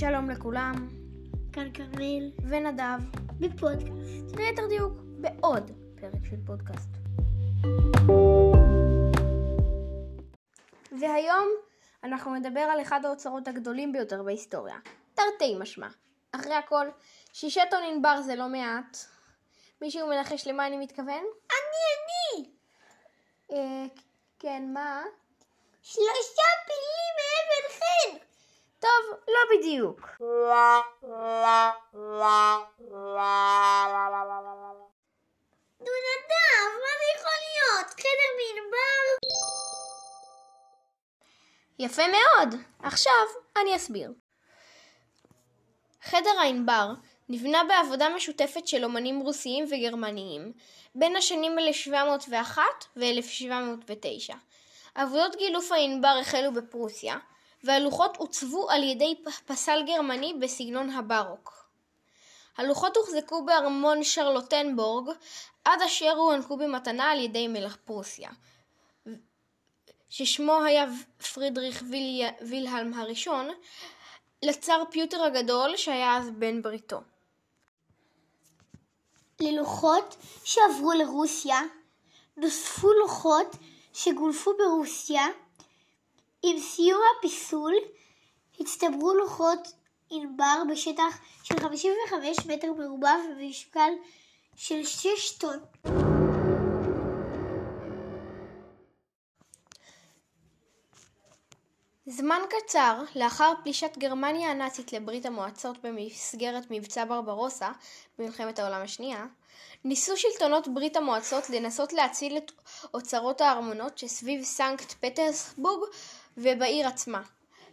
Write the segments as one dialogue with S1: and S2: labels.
S1: שלום לכולם,
S2: כאן כרמל,
S1: ונדב,
S2: בפודקאסט.
S1: ליתר דיוק, בעוד פרק של פודקאסט. והיום אנחנו נדבר על אחד האוצרות הגדולים ביותר בהיסטוריה, תרתי משמע. אחרי הכל, שישה טון ענבר זה לא מעט. מישהו מנחש למה אני מתכוון?
S2: אני, אני!
S1: אה, כן, מה?
S2: שלושה פילים מאבן חן!
S1: טוב, לא בדיוק.
S2: נו נדב, מה זה יכול להיות? חדר מענבר?
S1: יפה מאוד. עכשיו אני אסביר. חדר הענבר נבנה בעבודה משותפת של אומנים רוסיים וגרמניים בין השנים 1701 ו-1709. עבודות גילוף הענבר החלו בפרוסיה, והלוחות עוצבו על ידי פסל גרמני בסגנון הבארוק. הלוחות הוחזקו בארמון שרלוטנבורג עד אשר הוענקו במתנה על ידי מלך פרוסיה. ששמו היה פרידריך ויל... וילהלם הראשון, לצר פיוטר הגדול שהיה אז בן בריתו.
S2: ללוחות שעברו לרוסיה נוספו לוחות שגולפו ברוסיה. עם סיום הפיסול הצטברו לוחות ענבר בשטח של 55 מטר מרובע ובמשקל של 6 טון.
S1: זמן קצר לאחר פלישת גרמניה הנאצית לברית המועצות במסגרת מבצע ברברוסה במלחמת העולם השנייה, ניסו שלטונות ברית המועצות לנסות להציל את אוצרות הארמונות שסביב סנקט פטרסבורג ובעיר עצמה,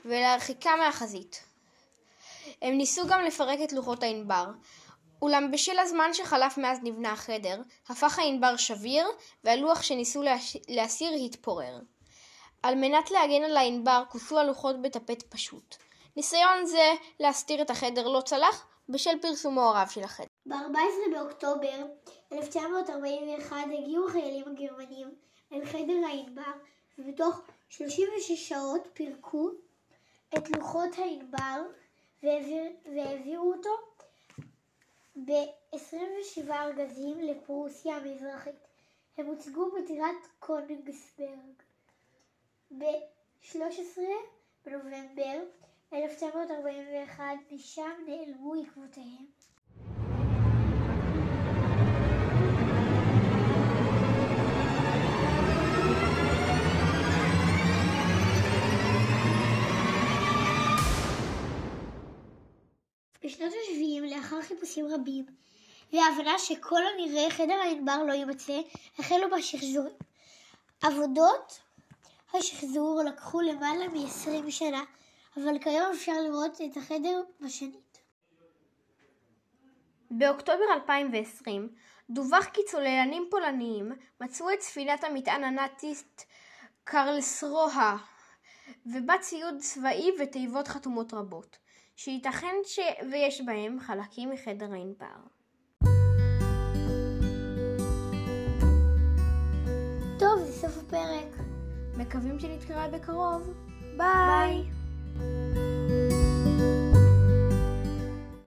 S1: ולהרחיקה מהחזית. הם ניסו גם לפרק את לוחות הענבר, אולם בשל הזמן שחלף מאז נבנה החדר, הפך הענבר שביר, והלוח שניסו. להסיר התפורר. על מנת להגן על הענבר כוסו הלוחות בטפט פשוט. ניסיון זה להסתיר את החדר לא צלח בשל פרסומו הרב של החדר.
S2: ב-14 באוקטובר 1941 הגיעו החיילים הגרמנים אל חדר הענבר ובתוך 36 שעות פירקו את לוחות הענבר והעביר, והעבירו אותו ב-27 ארגזים לפרוסיה המזרחית. הם הוצגו בטירת קונגסברג. ב-13 בנובמבר 1941 משם נעלמו עקבותיהם. בשנות ה-70, לאחר חיפושים רבים, והבנה שכל הנראה חדר הענבר לא יימצא, החלו בשחזור. עבודות השחזור לקחו למעלה מ-20 שנה, אבל כיום אפשר לראות את החדר בשנית.
S1: באוקטובר 2020 דווח כי צוללנים פולניים מצאו את ספינת המטען הנאצית קרלסרוה ובה ציוד צבאי ותיבות חתומות רבות, שייתכן ש... ויש בהם חלקים מחדר הענבר.
S2: טוב, זה סוף הפרק.
S1: מקווים שנתקרא בקרוב. ביי!
S2: ביי.